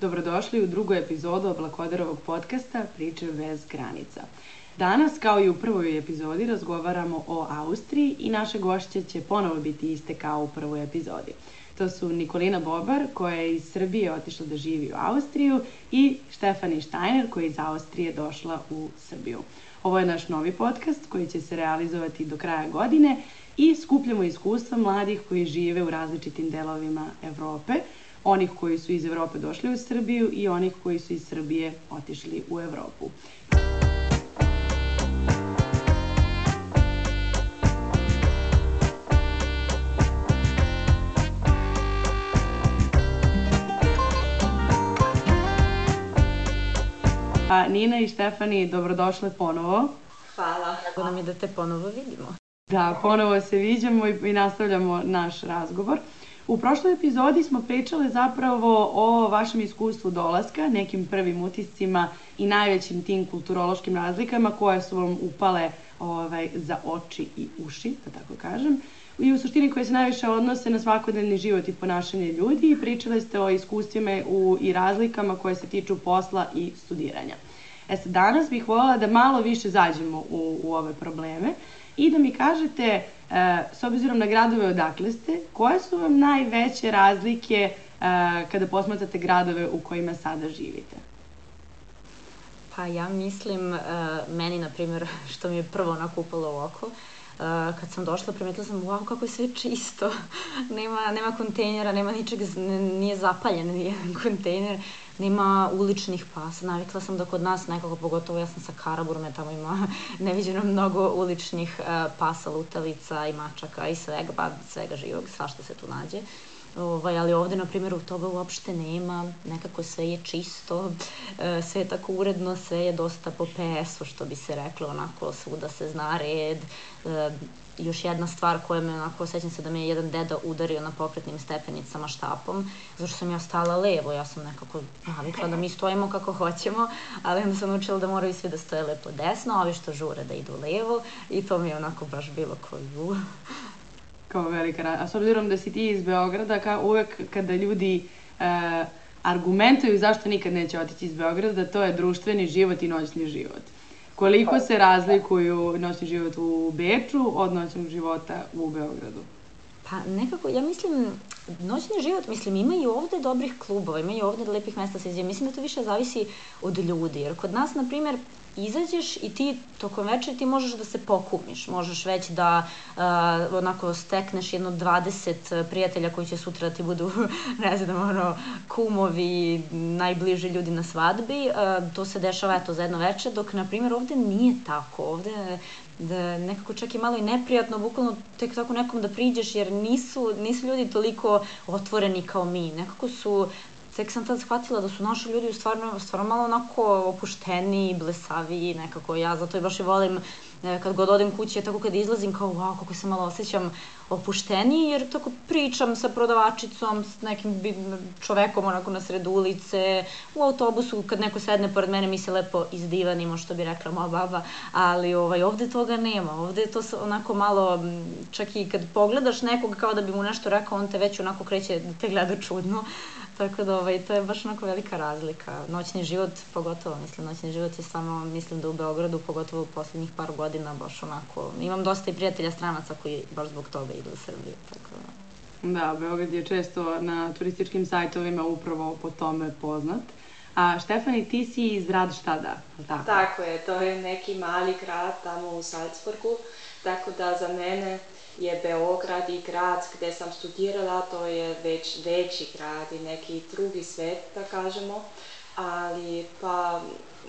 Dobrodošli u drugu epizodu Oblakodarovog podcasta Priče bez granica. Danas, kao i u prvoj epizodi, razgovaramo o Austriji i naše gošće će ponovo biti iste kao u prvoj epizodi. To su Nikolina Bobar, koja je iz Srbije otišla da živi u Austriju, i Štefani Steiner, koja je iz Austrije došla u Srbiju. Ovo je naš novi podcast koji će se realizovati do kraja godine i skupljamo iskustva mladih koji žive u različitim delovima Evrope, onih koji su iz Evrope došli u Srbiju i onih koji su iz Srbije otišli u Evropu. A, Nina i Štefani, dobrodošle ponovo. Hvala. Drago nam je da te ponovo vidimo. Da, ponovo se viđamo i, i nastavljamo naš razgovor. U prošloj epizodi smo pričale zapravo o vašem iskustvu dolaska, nekim prvim utiscima i najvećim tim kulturološkim razlikama koje su vam upale ovaj, za oči i uši, da tako kažem, i u suštini koje se najviše odnose na svakodnevni život i ponašanje ljudi i pričale ste o iskustvima u, i razlikama koje se tiču posla i studiranja. E sad, danas bih voljela da malo više zađemo u, u ove probleme i da mi kažete, s obzirom na gradove odakle ste, koje su vam najveće razlike e, kada posmatrate gradove u kojima sada živite? Pa ja mislim, e, meni, na primjer, što mi je prvo onako upalo u oko, kad sam došla, primetila sam, wow, kako je sve čisto. nema, nema kontejnera, nema ničeg, nije zapaljen nijedan kontejner nema uličnih pasa. Navikla sam da kod nas nekako, pogotovo ja sam sa Karaburme, tamo ima neviđeno mnogo uličnih uh, pasa, lutalica i mačaka i svega, ba, svega živog, svašta se tu nađe. Ovaj, ali ovde, na primjer, u toga uopšte nema, nekako sve je čisto, e, sve je tako uredno, sve je dosta po PS-u, što bi se reklo, onako, svuda se zna red, e, još jedna stvar koja me onako, sećam se da me je jedan deda udario na pokretnim stepenicama štapom, zato što sam ja stala levo, ja sam nekako navikla da mi stojimo kako hoćemo, ali onda sam učila da moraju svi da stoje lepo desno, a ovi što žure da idu levo i to mi je onako baš bilo koju. Kao velika rada. A s obzirom da si ti iz Beograda, kao uvek kada ljudi e, argumentuju zašto nikad neće otići iz Beograda, da to je društveni život i noćni život. Koliko se razlikuju noćni život u Beču od noćnog života u Beogradu? Pa nekako, ja mislim, noćni život, mislim, ima i ovde dobrih klubova, ima i ovde lepih mesta se Mislim da to više zavisi od ljudi, jer kod nas, na primer, izađeš i ti tokom večeri ti možeš da se pokumiš, možeš već da uh, onako stekneš jedno 20 prijatelja koji će sutra da ti budu, ne znam, ono, kumovi, najbliži ljudi na svadbi, uh, to se dešava eto za jedno večer, dok na primjer ovde nije tako, ovde da nekako čak i malo i neprijatno, bukvalno tek tako nekom da priđeš, jer nisu, nisu ljudi toliko otvoreni kao mi, nekako su tek sam tad shvatila da su naši ljudi stvarno, stvarno malo onako opušteni, blesavi, nekako. Ja zato i baš i volim e, kad god odem kući, tako kad izlazim kao wow, kako se malo osjećam opušteniji, jer tako pričam sa prodavačicom, s nekim čovekom onako na sred ulice, u autobusu kad neko sedne pored mene mi se lepo izdivanimo, što bi rekla moja baba, ali ovaj, ovde toga nema, ovde je to onako malo, čak i kad pogledaš nekog kao da bi mu nešto rekao, on te već onako kreće da te gleda čudno, Tako da ovaj, to je baš onako velika razlika. Noćni život, pogotovo, mislim, noćni život je stvarno, mislim da u Beogradu, pogotovo u poslednjih par godina, baš onako, imam dosta i prijatelja stranaca koji baš zbog toga idu u Srbiju, tako da. Da, Beograd je često na turističkim sajtovima upravo po tome poznat. A Štefani, ti si iz Radštada, tako? Tako je, to je neki mali grad tamo u Salzburgu, tako da za mene je Beograd i grad gde sam studirala, to je već veći grad i neki drugi svet, da kažemo, ali pa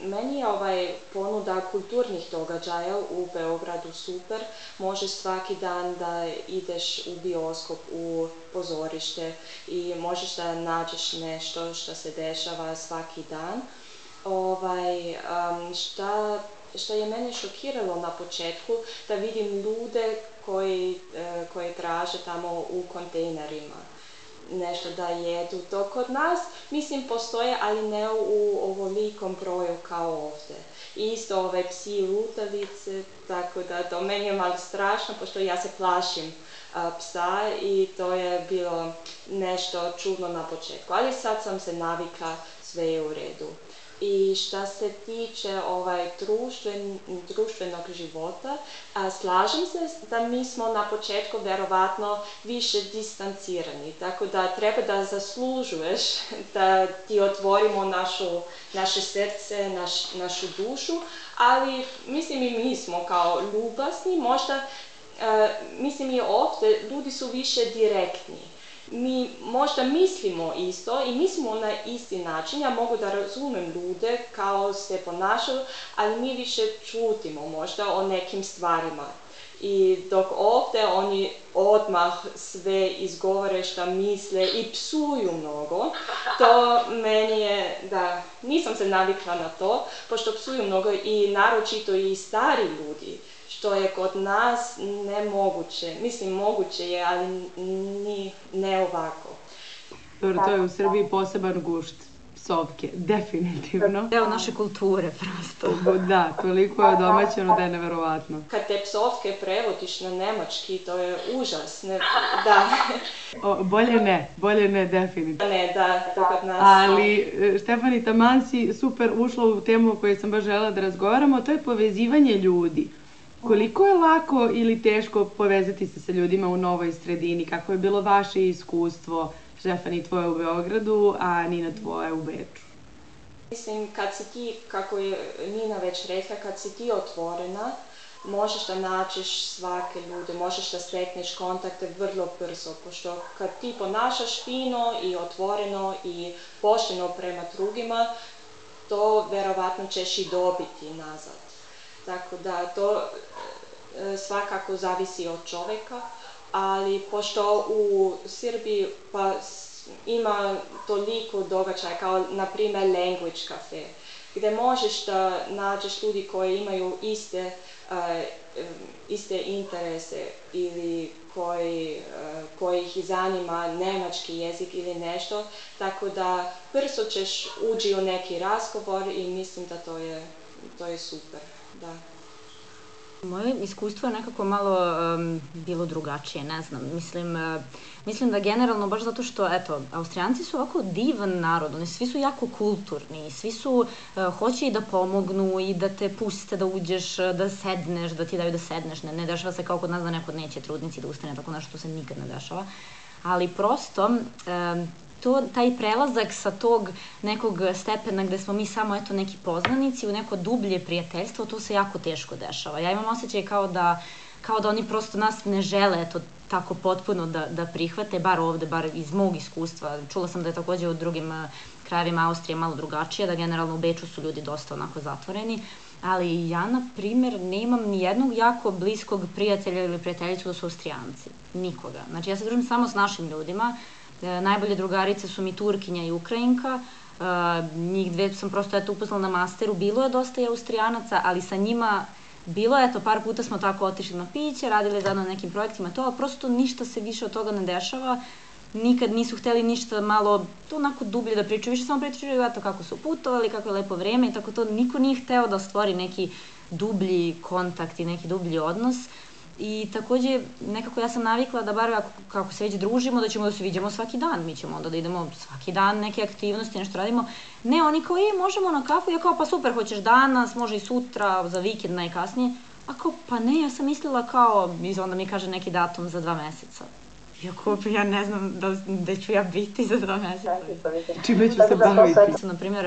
meni je ovaj ponuda kulturnih događaja u Beogradu super. Možeš svaki dan da ideš u bioskop, u pozorište i možeš da nađeš nešto što se dešava svaki dan. Ovaj, um, šta, šta je mene šokiralo na početku, da vidim ljude koji, e, koji traže tamo u kontejnerima nešto da jedu. To kod nas, mislim, postoje, ali ne u ovolikom broju kao ovde. Isto ove psi lutavice, tako da to meni je malo strašno, pošto ja se plašim a, psa i to je bilo nešto čudno na početku. Ali sad sam se navikla sve je u redu. I šta se tiče ovaj društven, društvenog života, a, slažem se da mi smo na početku verovatno više distancirani, tako da treba da zaslužuješ da ti otvorimo našu, naše srce, naš, našu dušu, ali mislim i mi smo kao ljubasni, možda, a, mislim i ovde ljudi su više direktni mi možda mislimo isto i mislimo na isti način, ja mogu da razumem ljude kao se ponašaju, ali mi više čutimo možda o nekim stvarima. I dok ovde oni odmah sve izgovore šta misle i psuju mnogo, to meni je, da, nisam se navikla na to, pošto psuju mnogo i naročito i stari ljudi što je kod nas nemoguće. Mislim, moguće je, ali ni, ne ovako. Dobro, to je u Srbiji poseban gušt psovke, definitivno. Deo naše kulture, prosto. Da, toliko je domaćeno da je neverovatno. Kad te psovke prevodiš na nemački, to je užas. Ne, da. O, bolje ne, bolje ne, definitivno. Ne, da, to kod nas. Ali, e, Štefani, taman si super ušla u temu o kojoj sam baš žela da razgovaramo, to je povezivanje ljudi. Koliko je lako ili teško povezati se sa ljudima u novoj sredini? Kako je bilo vaše iskustvo, Štefani, tvoje u Beogradu, a Nina tvoje u Beču? Mislim, kad si ti, kako je Nina već rekla, kad si ti otvorena, možeš da nađeš svake ljude, možeš da stekneš kontakte vrlo brzo, pošto kad ti ponašaš fino i otvoreno i pošteno prema drugima, to verovatno ćeš i dobiti nazad. Tako da to e, svakako zavisi od čoveka, ali pošto u Srbiji pa ima toliko događaja kao na primer Language Cafe, gde možeš da nađeš ljudi koji imaju iste, uh, iste interese ili koji, uh, koji ih zanima nemački jezik ili nešto, tako da brzo ćeš uđi u neki razgovor i mislim da to je, to je super da. Moje iskustvo je nekako malo um, bilo drugačije, ne znam. Mislim, uh, mislim da generalno, baš zato što, eto, Austrijanci su ovako divan narod, oni svi su jako kulturni, svi su, uh, hoće i da pomognu i da te puste da uđeš, da sedneš, da ti daju da sedneš. Ne, ne dešava se kao kod nas da neko neće trudnici da ustane, tako nešto se nikad ne dešava. Ali prosto, um, to, taj prelazak sa tog nekog stepena gde smo mi samo eto neki poznanici u neko dublje prijateljstvo, to se jako teško dešava. Ja imam osjećaj kao da, kao da oni prosto nas ne žele eto tako potpuno da, da prihvate, bar ovde, bar iz mog iskustva. Čula sam da je takođe u drugim eh, krajevima Austrije malo drugačije, da generalno u Beču su ljudi dosta onako zatvoreni, ali ja, na primer, nemam ni jednog jako bliskog prijatelja ili prijateljicu da su Austrijanci. Nikoga. Znači, ja se družim samo s našim ljudima, najbolje drugarice su mi Turkinja i Ukrajinka, e, njih dve sam prosto eto upoznala na masteru, bilo je dosta i Austrijanaca, ali sa njima bilo je, eto, par puta smo tako otišli na piće, radili zajedno na nekim projektima, to, ali prosto ništa se više od toga ne dešava, nikad nisu hteli ništa malo, to onako dublje da pričaju, više samo pričaju eto kako su putovali, kako je lepo vreme i tako to, niko nije hteo da stvori neki dublji kontakt i neki dublji odnos. I takođe, nekako ja sam navikla da bar ako, kako se već družimo, da ćemo da se vidimo svaki dan. Mi ćemo onda da idemo svaki dan neke aktivnosti, nešto radimo. Ne, oni kao, je, možemo na kafu. Ja kao, pa super, hoćeš danas, može i sutra, za vikend najkasnije. A kao, pa ne, ja sam mislila kao, i onda mi kaže neki datum za dva meseca. Iako ja ne znam da, da ću ja biti za dva meseca. Čime ću se baviti? Na primjer,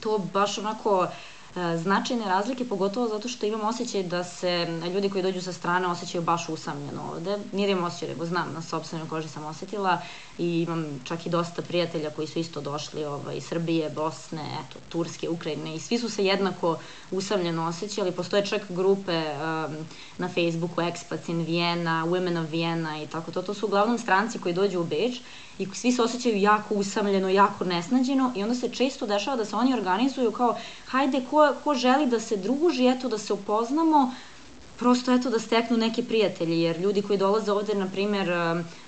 to baš onako značajne razlike, pogotovo zato što imam osjećaj da se ljudi koji dođu sa strane osjećaju baš usamljeno ovde. Nije da imam osjećaj, nego znam, na sobstvenoj koži sam osetila i imam čak i dosta prijatelja koji su isto došli ovaj, iz Srbije, Bosne, eto, Turske, Ukrajine i svi su se jednako usamljeno osjećali. Postoje čak grupe um, na Facebooku Expats in Vienna, Women of Vienna i tako to. To su uglavnom stranci koji dođu u Beč i svi se osjećaju jako usamljeno, jako nesnađeno i onda se često dešava da se oni organizuju kao hajde ko, ko želi da se druži, eto da se upoznamo, prosto eto da steknu neke prijatelje, jer ljudi koji dolaze ovde, na primer,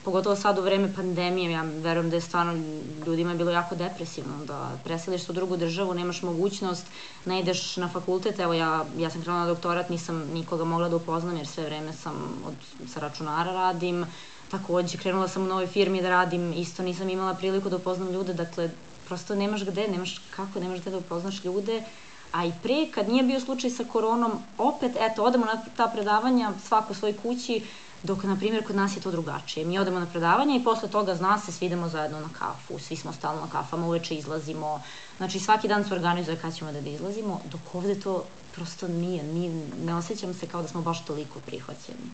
pogotovo sad u vreme pandemije, ja verujem da je stvarno ljudima je bilo jako depresivno, da preseliš se u drugu državu, nemaš mogućnost, ne ideš na fakultet, evo ja, ja sam krenula na doktorat, nisam nikoga mogla da upoznam, jer sve vreme sam od, sa računara radim, takođe krenula sam u novoj firmi da radim, isto nisam imala priliku da upoznam ljude, dakle prosto nemaš gde, nemaš kako, nemaš gde da upoznaš ljude, a i pre, kad nije bio slučaj sa koronom, opet, eto, odemo na ta predavanja, svako u svojoj kući, dok, na primjer, kod nas je to drugačije. Mi odemo na predavanje i posle toga, zna se, svi idemo zajedno na kafu, svi smo stalno na kafama, uveče izlazimo, znači svaki dan se organizuje kad ćemo da, da izlazimo, dok ovde to prosto nije, nije, ne osjećam se kao da smo baš toliko prihvaćeni.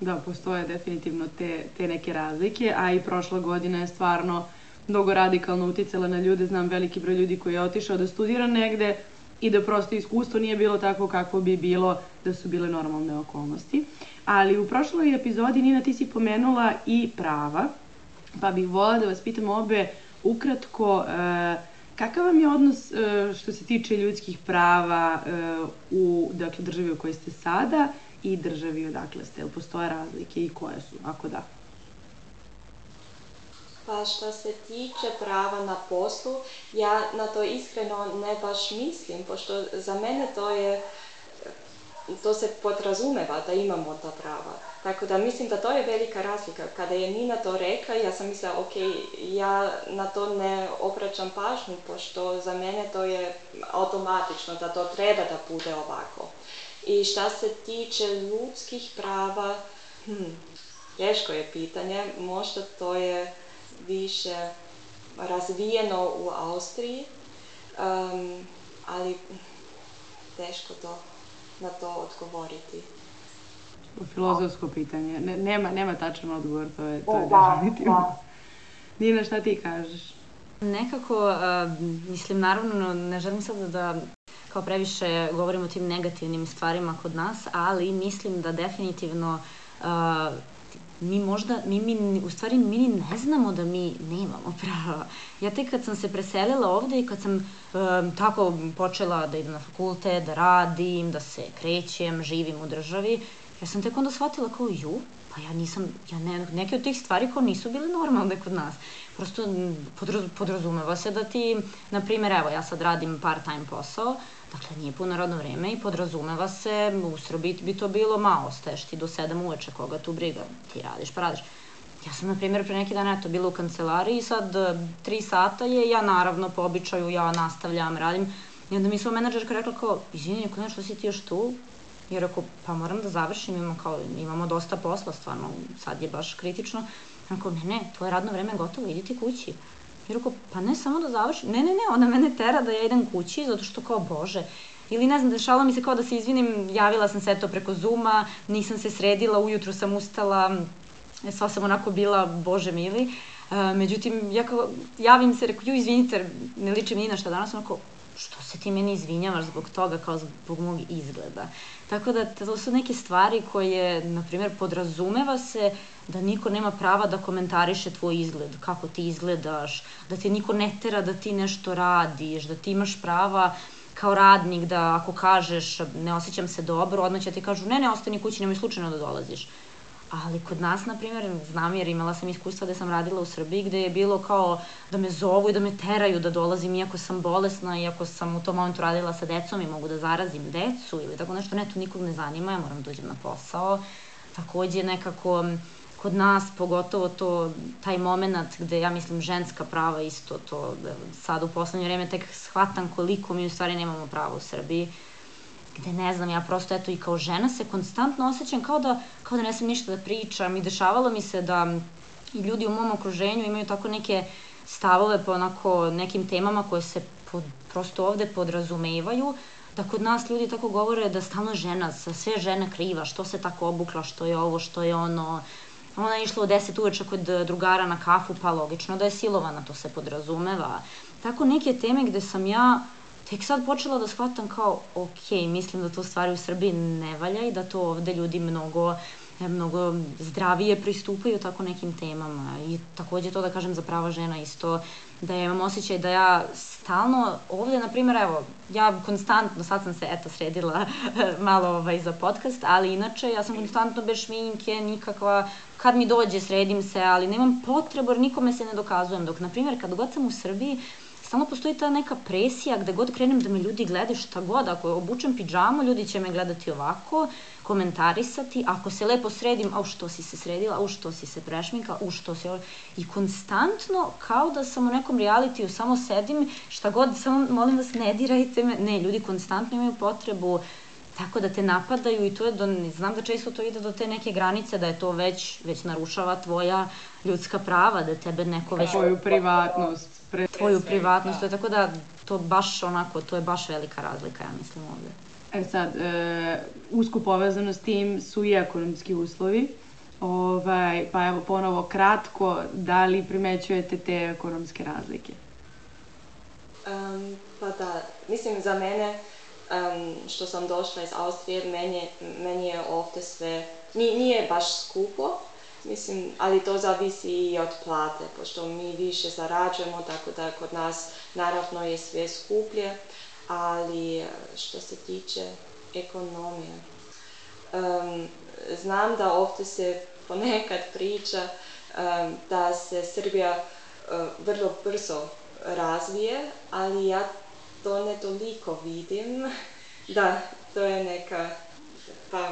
Da, postoje definitivno te, te neke razlike, a i prošla godina je stvarno mnogo radikalno uticala na ljude. Znam veliki broj ljudi koji je otišao da studira negde i da prosto iskustvo nije bilo tako kako bi bilo da su bile normalne okolnosti. Ali u prošloj epizodi, Nina, ti si pomenula i prava, pa bih volila da vas pitam obe ukratko e, kakav vam je odnos e, što se tiče ljudskih prava e, u dakle, državi u kojoj ste sada i državi odakle ste? Postoje razlike i koje su, ako da? Pa što se tiče prava na poslu, ja na to iskreno ne baš mislim, pošto za mene to je, to se podrazumeva da imamo ta prava. Tako da mislim da to je velika razlika. Kada je Nina to rekla, ja sam mislila, ok, ja na to ne obraćam pažnju, pošto za mene to je automatično da to treba da bude ovako. I šta se tiče ljudskih prava, hm, teško je pitanje, možda to je više razvijeno u Austriji, um, ali teško to na to odgovoriti. Filozofsko pitanje. Ne, nema, nema tačan odgovor, to je, to je da, definitivno. Da. Nina, šta ti kažeš? Nekako, uh, mislim, naravno, ne želim sad da kao previše govorimo o tim negativnim stvarima kod nas, ali mislim da definitivno uh, mi možda, mi, mi, u stvari mi ne znamo da mi nemamo prava. Ja tek kad sam se preselila ovde i kad sam um, tako počela da idem na fakultet, da radim, da se krećem, živim u državi, ja sam tek onda shvatila kao ju, pa ja nisam, ja ne, neke od tih stvari kao nisu bile normalne kod nas. Prosto podraz, podrazumeva se da ti, na primjer, evo, ja sad radim part-time posao, Dakle, nije puno radno vreme i podrazumeva se, u Srbiji bi to bilo, ma, ostaješ ti do 7 uveče, koga tu briga, ti radiš pa radiš. Ja sam, na primjer, pre neki dan, eto, bila u kancelariji, sad tri sata je, ja naravno po običaju, ja nastavljam, radim. I onda mi sva menadžerka rekla kao, izvini, neko nešto si ti još tu? I rekao, pa moram da završim, imamo, kao, imamo dosta posla, stvarno, sad je baš kritično. Rekao, ne, ne, tvoje radno vreme je gotovo, idi ti kući. I rekao, pa ne, samo da završim. Ne, ne, ne, ona mene tera da ja idem kući, zato što kao, bože, Ili ne znam, dešavalo mi se kao da se izvinim, javila sam se to preko Zuma, nisam se sredila, ujutru sam ustala, sva sam onako bila, bože mili. Uh, međutim, ja kao, javim se, rekao, ju, izvinite, ne liči mi ni na šta danas, onako, što se ti meni izvinjavaš zbog toga, kao zbog mog izgleda. Tako da to su neke stvari koje, na primjer, podrazumeva se da niko nema prava da komentariše tvoj izgled, kako ti izgledaš, da te niko ne tera da ti nešto radiš, da ti imaš prava kao radnik da ako kažeš ne osjećam se dobro, odmah će ti kažu ne, ne, ostani kući, nemoj slučajno da dolaziš. Ali kod nas, na primjer, znam jer imala sam iskustva da sam radila u Srbiji gde je bilo kao da me zovu i da me teraju da dolazim iako sam bolesna, iako sam u tom momentu radila sa decom i mogu da zarazim decu ili tako nešto, ne, to nikog ne zanima, ja moram da uđem na posao. Takođe nekako kod nas, pogotovo to, taj moment gde ja mislim ženska prava isto to, sad u poslednje vreme tek shvatam koliko mi u stvari nemamo prava u Srbiji gde ne znam, ja prosto eto i kao žena se konstantno osjećam kao da, kao da ne sam ništa da pričam i dešavalo mi se da i ljudi u mom okruženju imaju tako neke stavove po onako nekim temama koje se pod, prosto ovde podrazumevaju, da kod nas ljudi tako govore da stalno žena, sve žena kriva, što se tako obukla, što je ovo, što je ono, ona je išla u 10 uveče kod drugara na kafu, pa logično da je silovana, to se podrazumeva. Tako neke teme gde sam ja tek sad počela da shvatam kao, ok, mislim da to stvari u Srbiji ne valja i da to ovde ljudi mnogo mnogo zdravije pristupaju tako nekim temama. I takođe to da kažem za prava žena isto da ja imam osjećaj da ja stalno ovde, na primjer, evo, ja konstantno, sad sam se eto sredila malo ovaj, za podcast, ali inače ja sam konstantno bez šminke, nikakva, kad mi dođe sredim se, ali nemam potrebu jer nikome se ne dokazujem, dok na primjer kad god sam u Srbiji, stalno postoji ta neka presija gde god krenem da me ljudi gledaju šta god, ako obučem pidžamu, ljudi će me gledati ovako, komentarisati, ako se lepo sredim, au što si se sredila, au što si se prešminkala, u što si... I konstantno, kao da sam u nekom realitiju, samo sedim, šta god, samo molim vas ne dirajte me. Ne, ljudi konstantno imaju potrebu tako da te napadaju i to je, do, znam da često to ide do te neke granice, da je to već, već narušava tvoja ljudska prava, da tebe neko već... Tvoju privatnost. Pre... Tvoju privatnost, da. je tako da to baš onako, to je baš velika razlika, ja mislim ovde. E sad, e, usko povezano s tim su i ekonomski uslovi. Ovaj, pa evo ponovo kratko, da li primećujete te ekonomske razlike? Um, pa da, mislim za mene um, što sam došla iz Austrije, meni, meni je ovde sve, nije baš skupo, mislim, ali to zavisi i od plate, pošto mi više zarađujemo, tako da kod nas naravno je sve skuplje, ali što se tiče ekonomije, um, znam da ovde se ponekad priča um, da se Srbija uh, vrlo brzo razvije, ali ja to ne toliko vidim, da to je neka, pa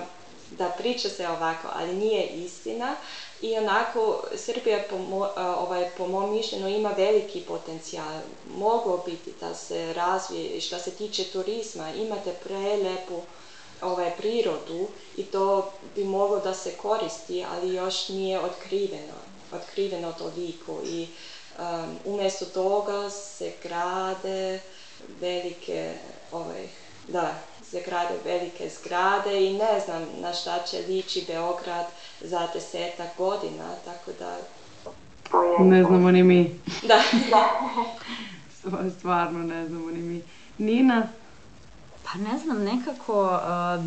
da priča se ovako, ali nije istina. I onako, Srbija po, mo, ovaj, po mom mišljenju ima veliki potencijal. Moglo biti da se razvije, što se tiče turizma, imate prelepu ovaj, prirodu i to bi moglo da se koristi, ali još nije otkriveno, otkriveno toliko. I um, umesto toga se grade velike, ovaj, da, se grade velike zgrade i ne znam na šta će liči Beograd za desetak godina, tako da... Ne znamo ni mi. Da. Stvarno ne znamo ni mi. Nina? Pa ne znam, nekako uh,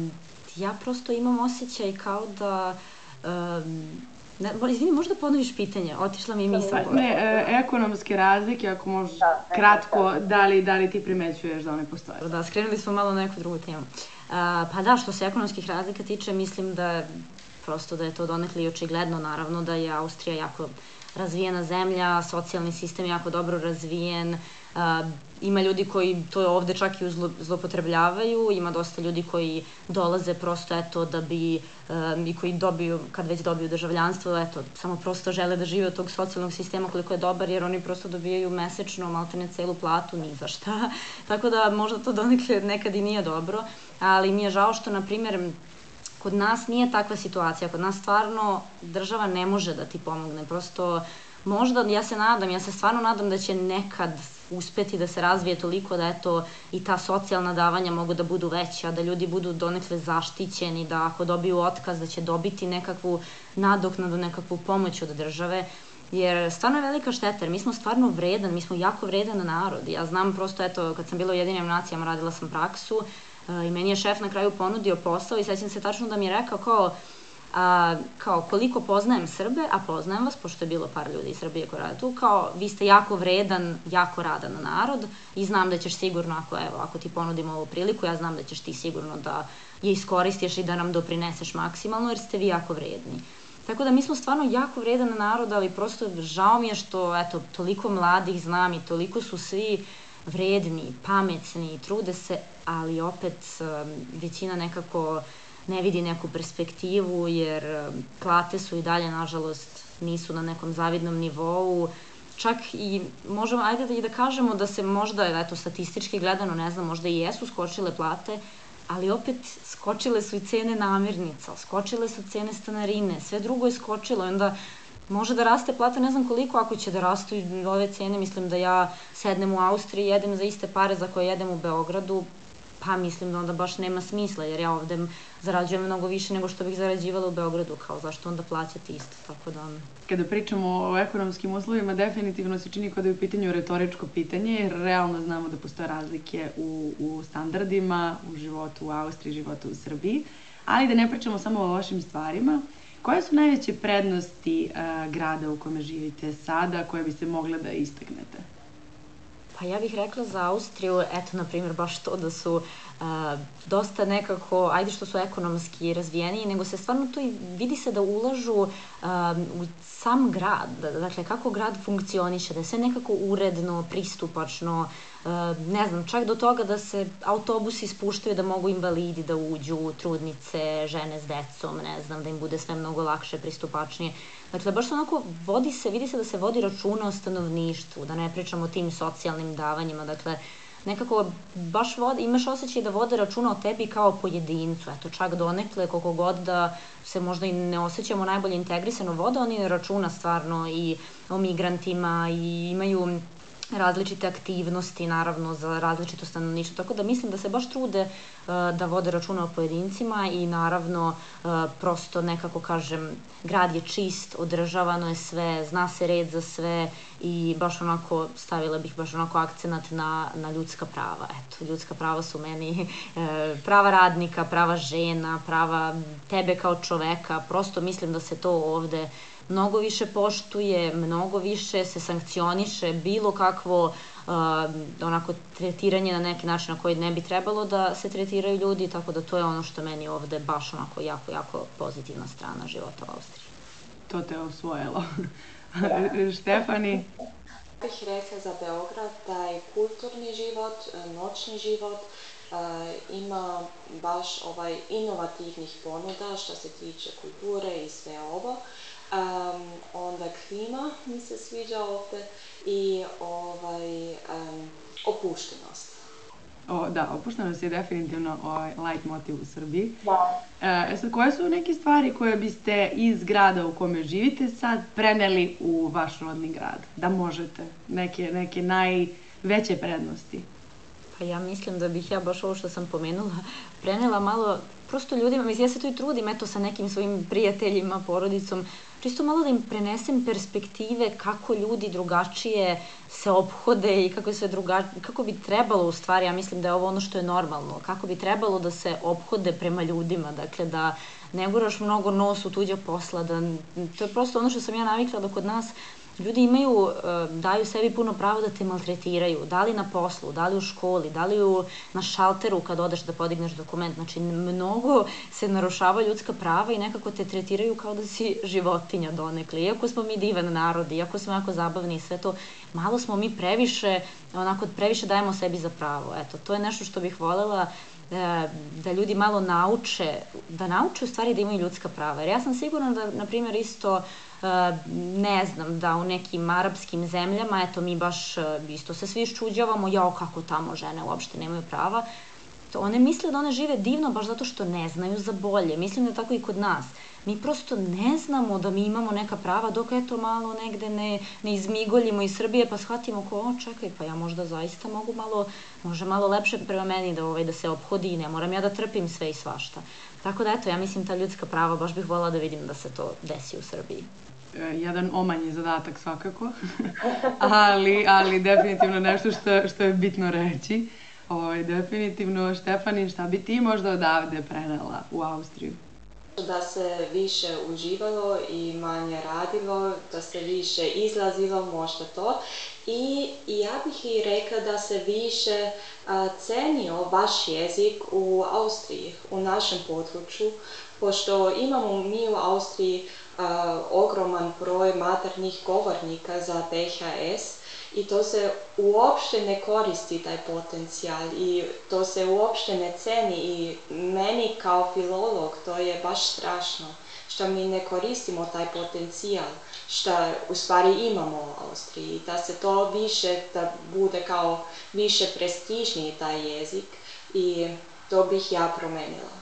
ja prosto imam osjećaj kao da uh, Ne, izvini, možda ponoviš pitanje, otišla mi misla. Pa, ne, e, ekonomske razlike, ako možeš da, kratko, da li, da li ti primećuješ da one postoje? Da, skrenuli smo malo na neku drugu temu. A, pa da, što se ekonomskih razlika tiče, mislim da prosto da je to donekle i očigledno, naravno da je Austrija jako razvijena zemlja, socijalni sistem jako dobro razvijen, ima ljudi koji to ovde čak i zlopotrebljavaju, ima dosta ljudi koji dolaze prosto eto da bi i koji dobiju, kad već dobiju državljanstvo, eto, samo prosto žele da žive od tog socijalnog sistema koliko je dobar, jer oni prosto dobijaju mesečno maltene celu platu, ni za šta. Tako da možda to donekle nekad i nije dobro, ali mi je žao što, na primjer, kod nas nije takva situacija, kod nas stvarno država ne može da ti pomogne, prosto možda, ja se nadam, ja se stvarno nadam da će nekad uspeti da se razvije toliko da eto i ta socijalna davanja mogu da budu veća, da ljudi budu donekle zaštićeni, da ako dobiju otkaz da će dobiti nekakvu nadoknadu, nekakvu pomoć od države. Jer stvarno je velika šteta, jer mi smo stvarno vredan, mi smo jako vredan narod. Ja znam prosto, eto, kad sam bila u Jedinim nacijama, radila sam praksu uh, i meni je šef na kraju ponudio posao i sećam se tačno da mi je rekao kao, a, kao koliko poznajem Srbe, a poznajem vas, pošto je bilo par ljudi iz Srbije koji rade tu, kao vi ste jako vredan, jako radan narod i znam da ćeš sigurno, ako, evo, ako ti ponudimo ovu priliku, ja znam da ćeš ti sigurno da je iskoristiš i da nam doprineseš maksimalno, jer ste vi jako vredni. Tako da mi smo stvarno jako vredan narod, ali prosto žao mi je što, eto, toliko mladih znam i toliko su svi vredni, pametni, trude se, ali opet većina nekako ne vidi neku perspektivu jer um, plate su i dalje nažalost nisu na nekom zavidnom nivou. Čak i možemo ajde da i da kažemo da se možda eto statistički gledano ne znam možda i jesu skočile plate ali opet skočile su i cene namirnica, skočile su cene stanarine, sve drugo je skočilo onda može da raste plata ne znam koliko ako će da rastu ove cene, mislim da ja sednem u Austriji, jedem za iste pare za koje jedem u Beogradu, pa mislim da onda baš nema smisla, jer ja ovde zarađujem mnogo više nego što bih zarađivala u Beogradu, kao zašto onda plaćati isto, tako da... Kada pričamo o ekonomskim uslovima, definitivno se čini kao da je u pitanju retoričko pitanje, jer realno znamo da postoje razlike u, u standardima, u životu u Austriji, životu u Srbiji, ali da ne pričamo samo o lošim stvarima, koje su najveće prednosti uh, grada u kome živite sada, koje biste mogle da istaknete? Pa ja bih rekla za Austriju, eto, na primjer, baš to da su dosta nekako, ajde što su ekonomski razvijeniji, nego se stvarno to i vidi se da ulažu uh, u sam grad, dakle kako grad funkcioniše, da je sve nekako uredno, pristupačno, uh, ne znam, čak do toga da se autobusi spuštaju da mogu invalidi da uđu, trudnice, žene s decom, ne znam, da im bude sve mnogo lakše, pristupačnije. Dakle, baš onako vodi se, vidi se da se vodi računa o stanovništvu, da ne pričamo o tim socijalnim davanjima, dakle, nekako baš vode, imaš osjećaj da vode računa o tebi kao pojedincu, eto čak donekle koliko god da se možda i ne osjećamo najbolje integrisano vode, oni računa stvarno i o migrantima i imaju različite aktivnosti, naravno, za različito stanovništvo. Tako da mislim da se baš trude uh, da vode računa o pojedincima i naravno uh, prosto nekako kažem, grad je čist, održavano je sve, zna se red za sve i baš onako stavila bih baš onako akcenat na, na ljudska prava. Eto, ljudska prava su meni uh, prava radnika, prava žena, prava tebe kao čoveka. Prosto mislim da se to ovde mnogo više poštuje, mnogo više se sankcioniše bilo kakvo uh, onako tretiranje na neki način na koji ne bi trebalo da se tretiraju ljudi, tako da to je ono što meni ovde baš onako jako, jako pozitivna strana života u Austriji. To te osvojilo. Štefani? bih rekla za Beograd da je kulturni život, noćni život, uh, ima baš ovaj inovativnih ponuda što se tiče kulture i sve ovo. Um, onda klima mi se sviđa ovde i ovaj, um, opuštenost. O, da, opuštenost je definitivno ovaj light motiv u Srbiji. Da. E, sad, koje su neke stvari koje biste iz grada u kome živite sad preneli u vaš rodni grad? Da možete. Neke, neke najveće prednosti. Pa ja mislim da bih ja baš ovo što sam pomenula prenela malo prosto ljudima, mislim ja se tu i trudim eto sa nekim svojim prijateljima, porodicom, čisto malo da im prenesem perspektive kako ljudi drugačije se obhode i kako, se druga, kako bi trebalo u stvari, ja mislim da je ovo ono što je normalno, kako bi trebalo da se obhode prema ljudima, dakle da ne guraš mnogo nos u tuđa posla, da, to je prosto ono što sam ja navikla da kod nas ljudi imaju, e, daju sebi puno pravo da te maltretiraju, da li na poslu, da li u školi, da li u, na šalteru kad odeš da podigneš dokument. Znači, mnogo se narušava ljudska prava i nekako te tretiraju kao da si životinja donekle. Iako smo mi divan narod, iako smo jako zabavni i sve to, malo smo mi previše, onako, previše dajemo sebi za pravo. Eto, to je nešto što bih volela e, da ljudi malo nauče, da nauče u stvari da imaju ljudska prava. Jer ja sam sigurna da, na primjer, isto ne znam, da u nekim arapskim zemljama, eto mi baš e, isto se svi iščuđavamo, jao kako tamo žene uopšte nemaju prava, to one misle da one žive divno baš zato što ne znaju za bolje. Mislim da je tako i kod nas. Mi prosto ne znamo da mi imamo neka prava dok eto malo negde ne, ne izmigoljimo iz Srbije pa shvatimo ko, o čekaj, pa ja možda zaista mogu malo, može malo lepše prema meni da, ovaj, da se obhodi i ne moram ja da trpim sve i svašta. Tako da eto, ja mislim ta ljudska prava baš bih volila da vidim da se to desi u Srbiji. E, jedan omanji zadatak svakako, ali, ali definitivno nešto što, što je bitno reći. Ovaj, definitivno, Štefani, šta bi ti možda odavde prenela u Austriju? Da se više uživalo i manje radilo, da se više izlazilo, možda to. I, ja bih i rekla da se više a, cenio vaš jezik u Austriji, u našem području, pošto imamo mi u Austriji ogroman broj maternih govornika za PHS i to se uopšte ne koristi taj potencijal i to se uopšte ne ceni i meni kao filolog to je baš strašno što mi ne koristimo taj potencijal što u stvari imamo u Austriji da se to više da bude kao više prestižniji taj jezik i to bih ja promenila.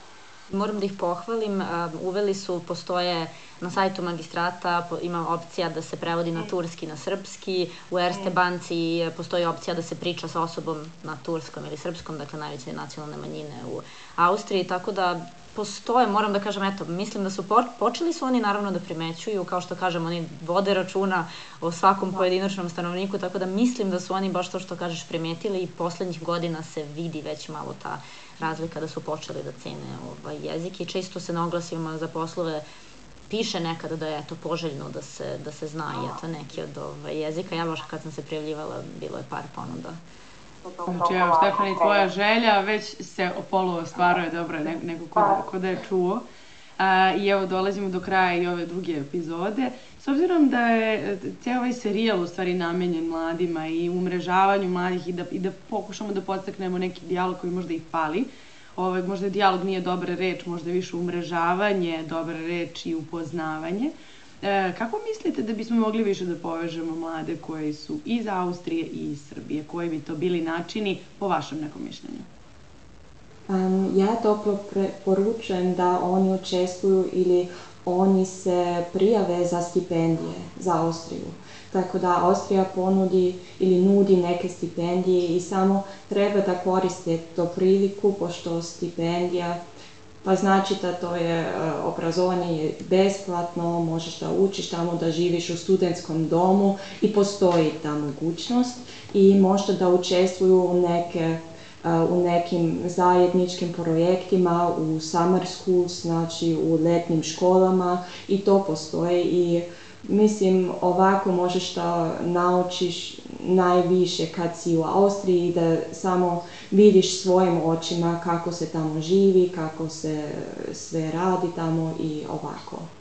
Moram da ih pohvalim, uveli su, postoje na sajtu magistrata, ima opcija da se prevodi na turski, na srpski, u Erste banci postoji opcija da se priča sa osobom na turskom ili srpskom, dakle najveće nacionalne manjine u Austriji, tako da postoje, moram da kažem, eto, mislim da su po, počeli su oni naravno da primećuju, kao što kažem, oni vode računa o svakom pojedinačnom stanovniku, tako da mislim da su oni baš to što kažeš primetili i poslednjih godina se vidi već malo ta razlika da su počeli da cene ovaj jezik i često se na oglasima za poslove piše nekada da je to poželjno da se, da se zna i eto neki od ovaj, jezika. Ja baš kad sam se prijavljivala bilo je par ponuda Znači, evo, Štefani, tvoja želja već se polu ostvaruje, dobro, ne, neko ko, ko da je čuo. A, I evo, dolazimo do kraja i ove druge epizode. S obzirom da je cijel ovaj serijal u stvari namenjen mladima i umrežavanju mladih i da, i da pokušamo da podstaknemo neki dijalog koji možda ih pali, ovaj, možda dijalog nije dobra reč, možda više umrežavanje, dobra reč i upoznavanje. E, kako mislite da bismo mogli više da povežemo mlade koji su iz Austrije i iz Srbije? Koji bi to bili načini po vašem nekom mišljenju? Um, ja toplo poručujem da oni učestvuju ili oni se prijave za stipendije za Austriju. Tako da Austrija ponudi ili nudi neke stipendije i samo treba da koriste to priliku, pošto stipendija pa znači da to je e, obrazovanje je besplatno, možeš da učiš tamo, da živiš u studentskom domu i postoji ta mogućnost i možda da učestvuju u neke u nekim zajedničkim projektima, u summer schools, znači u letnim školama i to postoji i mislim ovako možeš da naučiš najviše kad si u Austriji da samo vidiš svojim očima kako se tamo živi, kako se sve radi tamo i ovako.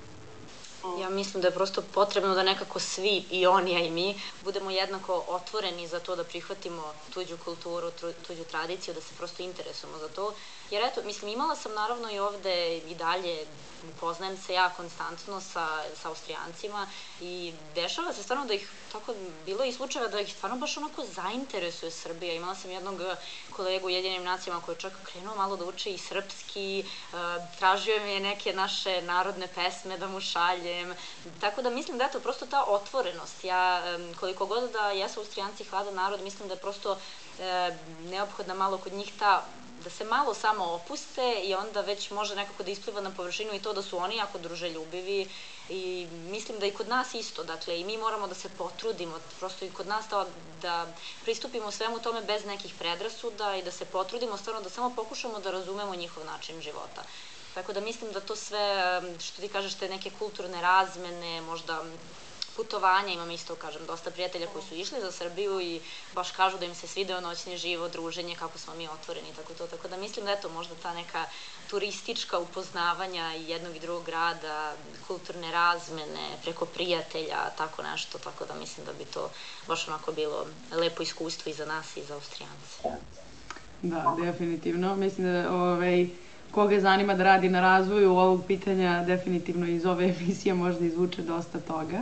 Ja mislim da je prosto potrebno da nekako svi, i oni, a i mi, budemo jednako otvoreni za to da prihvatimo tuđu kulturu, tuđu tradiciju, da se prosto interesujemo za to. Jer eto, mislim, imala sam naravno i ovde i dalje poznajem se ja konstantno sa, sa Austrijancima i dešava se stvarno da ih, tako bilo i slučajeva da ih stvarno baš onako zainteresuje Srbija. Imala sam jednog kolegu u Jedinim nacijama koji je čak krenuo malo da uče i srpski, uh, tražio mi je neke naše narodne pesme da mu šaljem, tako da mislim da je to prosto ta otvorenost. Ja, koliko god da jesu Austrijanci hladan narod, mislim da je prosto uh, neophodna malo kod njih ta da se malo samo opuste i onda već može nekako da ispliva na površinu i to da su oni jako druželjubivi i mislim da i kod nas isto, dakle i mi moramo da se potrudimo, prosto i kod nas da, pristupimo svemu tome bez nekih predrasuda i da se potrudimo stvarno da samo pokušamo da razumemo njihov način života. Tako da mislim da to sve, što ti kažeš, te neke kulturne razmene, možda putovanja, imam isto, kažem, dosta prijatelja koji su išli za Srbiju i baš kažu da im se svideo noćni život, druženje, kako smo mi otvoreni, tako to. Tako da mislim da eto, možda ta neka turistička upoznavanja jednog i drugog grada, kulturne razmene, preko prijatelja, tako nešto, tako da mislim da bi to baš onako bilo lepo iskustvo i za nas i za Austrijance. Da, definitivno. Mislim da ovaj, koga zanima da radi na razvoju ovog pitanja, definitivno iz ove emisije možda izvuče dosta toga.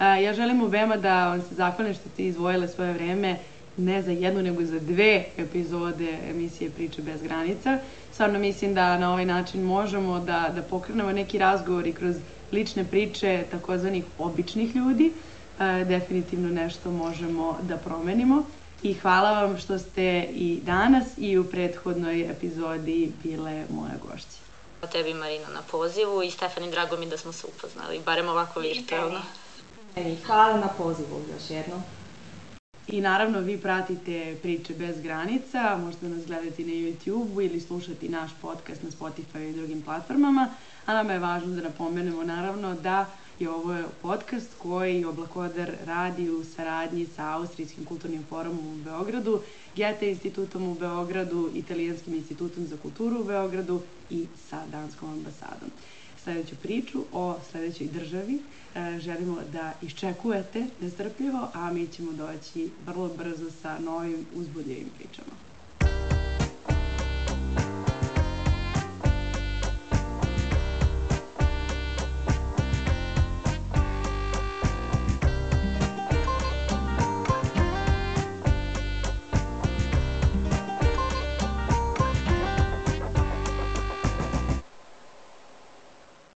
Ja želim obema da vam se zahvalim što ste izvojile svoje vreme ne za jednu, nego za dve epizode emisije Priče bez granica. Stvarno mislim da na ovaj način možemo da, da pokrenemo neki razgovor i kroz lične priče takozvanih običnih ljudi. definitivno nešto možemo da promenimo. I hvala vam što ste i danas i u prethodnoj epizodi bile moja gošće. Tebi Marina na pozivu i Stefani drago mi da smo se upoznali, barem ovako virtualno. I hvala na pozivu još jednom. I naravno vi pratite priče bez granica, možete nas gledati na YouTube-u ili slušati naš podcast na Spotify i drugim platformama, a nama je važno da napomenemo naravno da je ovo podcast koji Oblakodar radi u saradnji sa Austrijskim kulturnim forumom u Beogradu, Gete institutom u Beogradu, Italijanskim institutom za kulturu u Beogradu i sa Danskom ambasadom. Sledeću priču o sledećoj državi E, želimo da iščekujete nestrpljivo, a mi ćemo doći vrlo brzo sa novim uzbudljivim pričama.